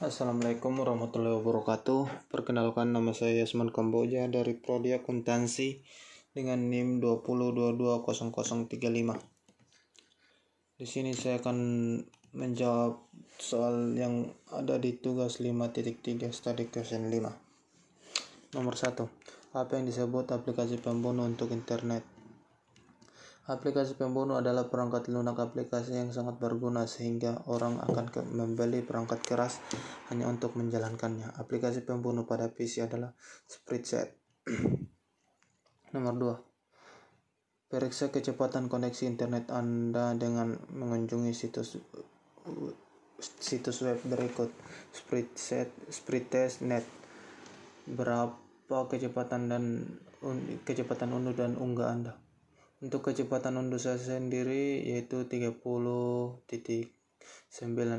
Assalamualaikum warahmatullahi wabarakatuh. Perkenalkan nama saya Yasman Kamboja dari Prodi Akuntansi dengan NIM 20220035. Di sini saya akan menjawab soal yang ada di tugas 5.3 study question 5. Nomor 1. Apa yang disebut aplikasi pembunuh untuk internet? Aplikasi pembunuh adalah perangkat lunak aplikasi yang sangat berguna sehingga orang akan membeli perangkat keras hanya untuk menjalankannya. Aplikasi pembunuh pada PC adalah Spreadset. Nomor 2. Periksa kecepatan koneksi internet Anda dengan mengunjungi situs situs web berikut Spreadset Spreadtest.net. Berapa kecepatan dan kecepatan unduh dan unggah Anda? Untuk kecepatan unduh saya sendiri yaitu 30.9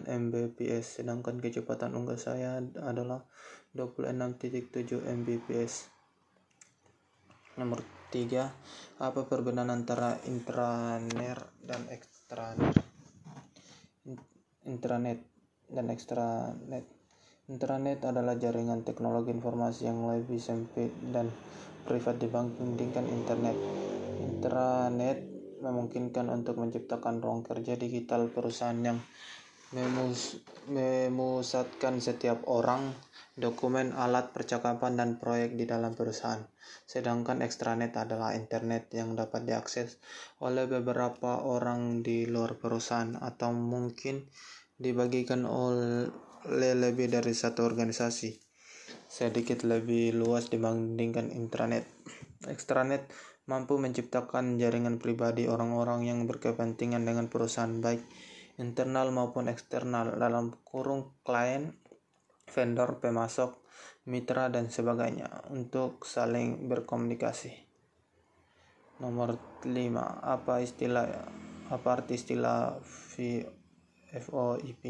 Mbps sedangkan kecepatan unggah saya adalah 26.7 Mbps. Nomor 3. Apa perbedaan antara intranet dan extranet? Intranet dan extranet. Intranet adalah jaringan teknologi informasi yang lebih sempit dan privat dibandingkan internet Intranet memungkinkan untuk menciptakan ruang kerja digital perusahaan yang memus memusatkan setiap orang, dokumen, alat percakapan, dan proyek di dalam perusahaan. Sedangkan extranet adalah internet yang dapat diakses oleh beberapa orang di luar perusahaan atau mungkin dibagikan oleh lebih dari satu organisasi. Sedikit lebih luas dibandingkan intranet. Extranet mampu menciptakan jaringan pribadi orang-orang yang berkepentingan dengan perusahaan baik internal maupun eksternal dalam kurung klien, vendor, pemasok, mitra dan sebagainya untuk saling berkomunikasi. Nomor 5. Apa istilah apa arti istilah VoIP?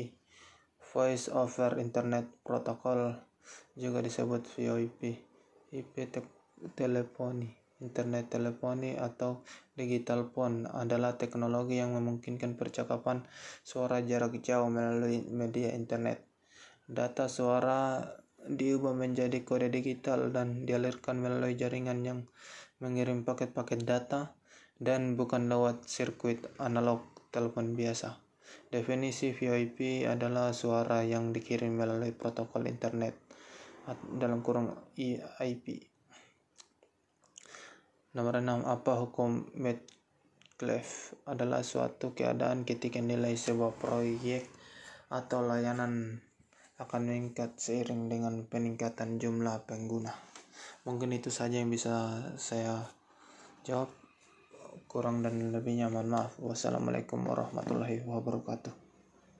Voice over Internet Protocol juga disebut VoIP. IP te teleponi Internet teleponi atau digital phone adalah teknologi yang memungkinkan percakapan suara jarak jauh melalui media internet. Data suara diubah menjadi kode digital dan dialirkan melalui jaringan yang mengirim paket-paket data dan bukan lewat sirkuit analog telepon biasa. Definisi VoIP adalah suara yang dikirim melalui protokol internet dalam kurung IP Nomor 6. Apa hukum Metcalfe? Adalah suatu keadaan ketika nilai sebuah proyek atau layanan akan meningkat seiring dengan peningkatan jumlah pengguna. Mungkin itu saja yang bisa saya jawab. Kurang dan lebihnya mohon maaf. Wassalamualaikum warahmatullahi wabarakatuh.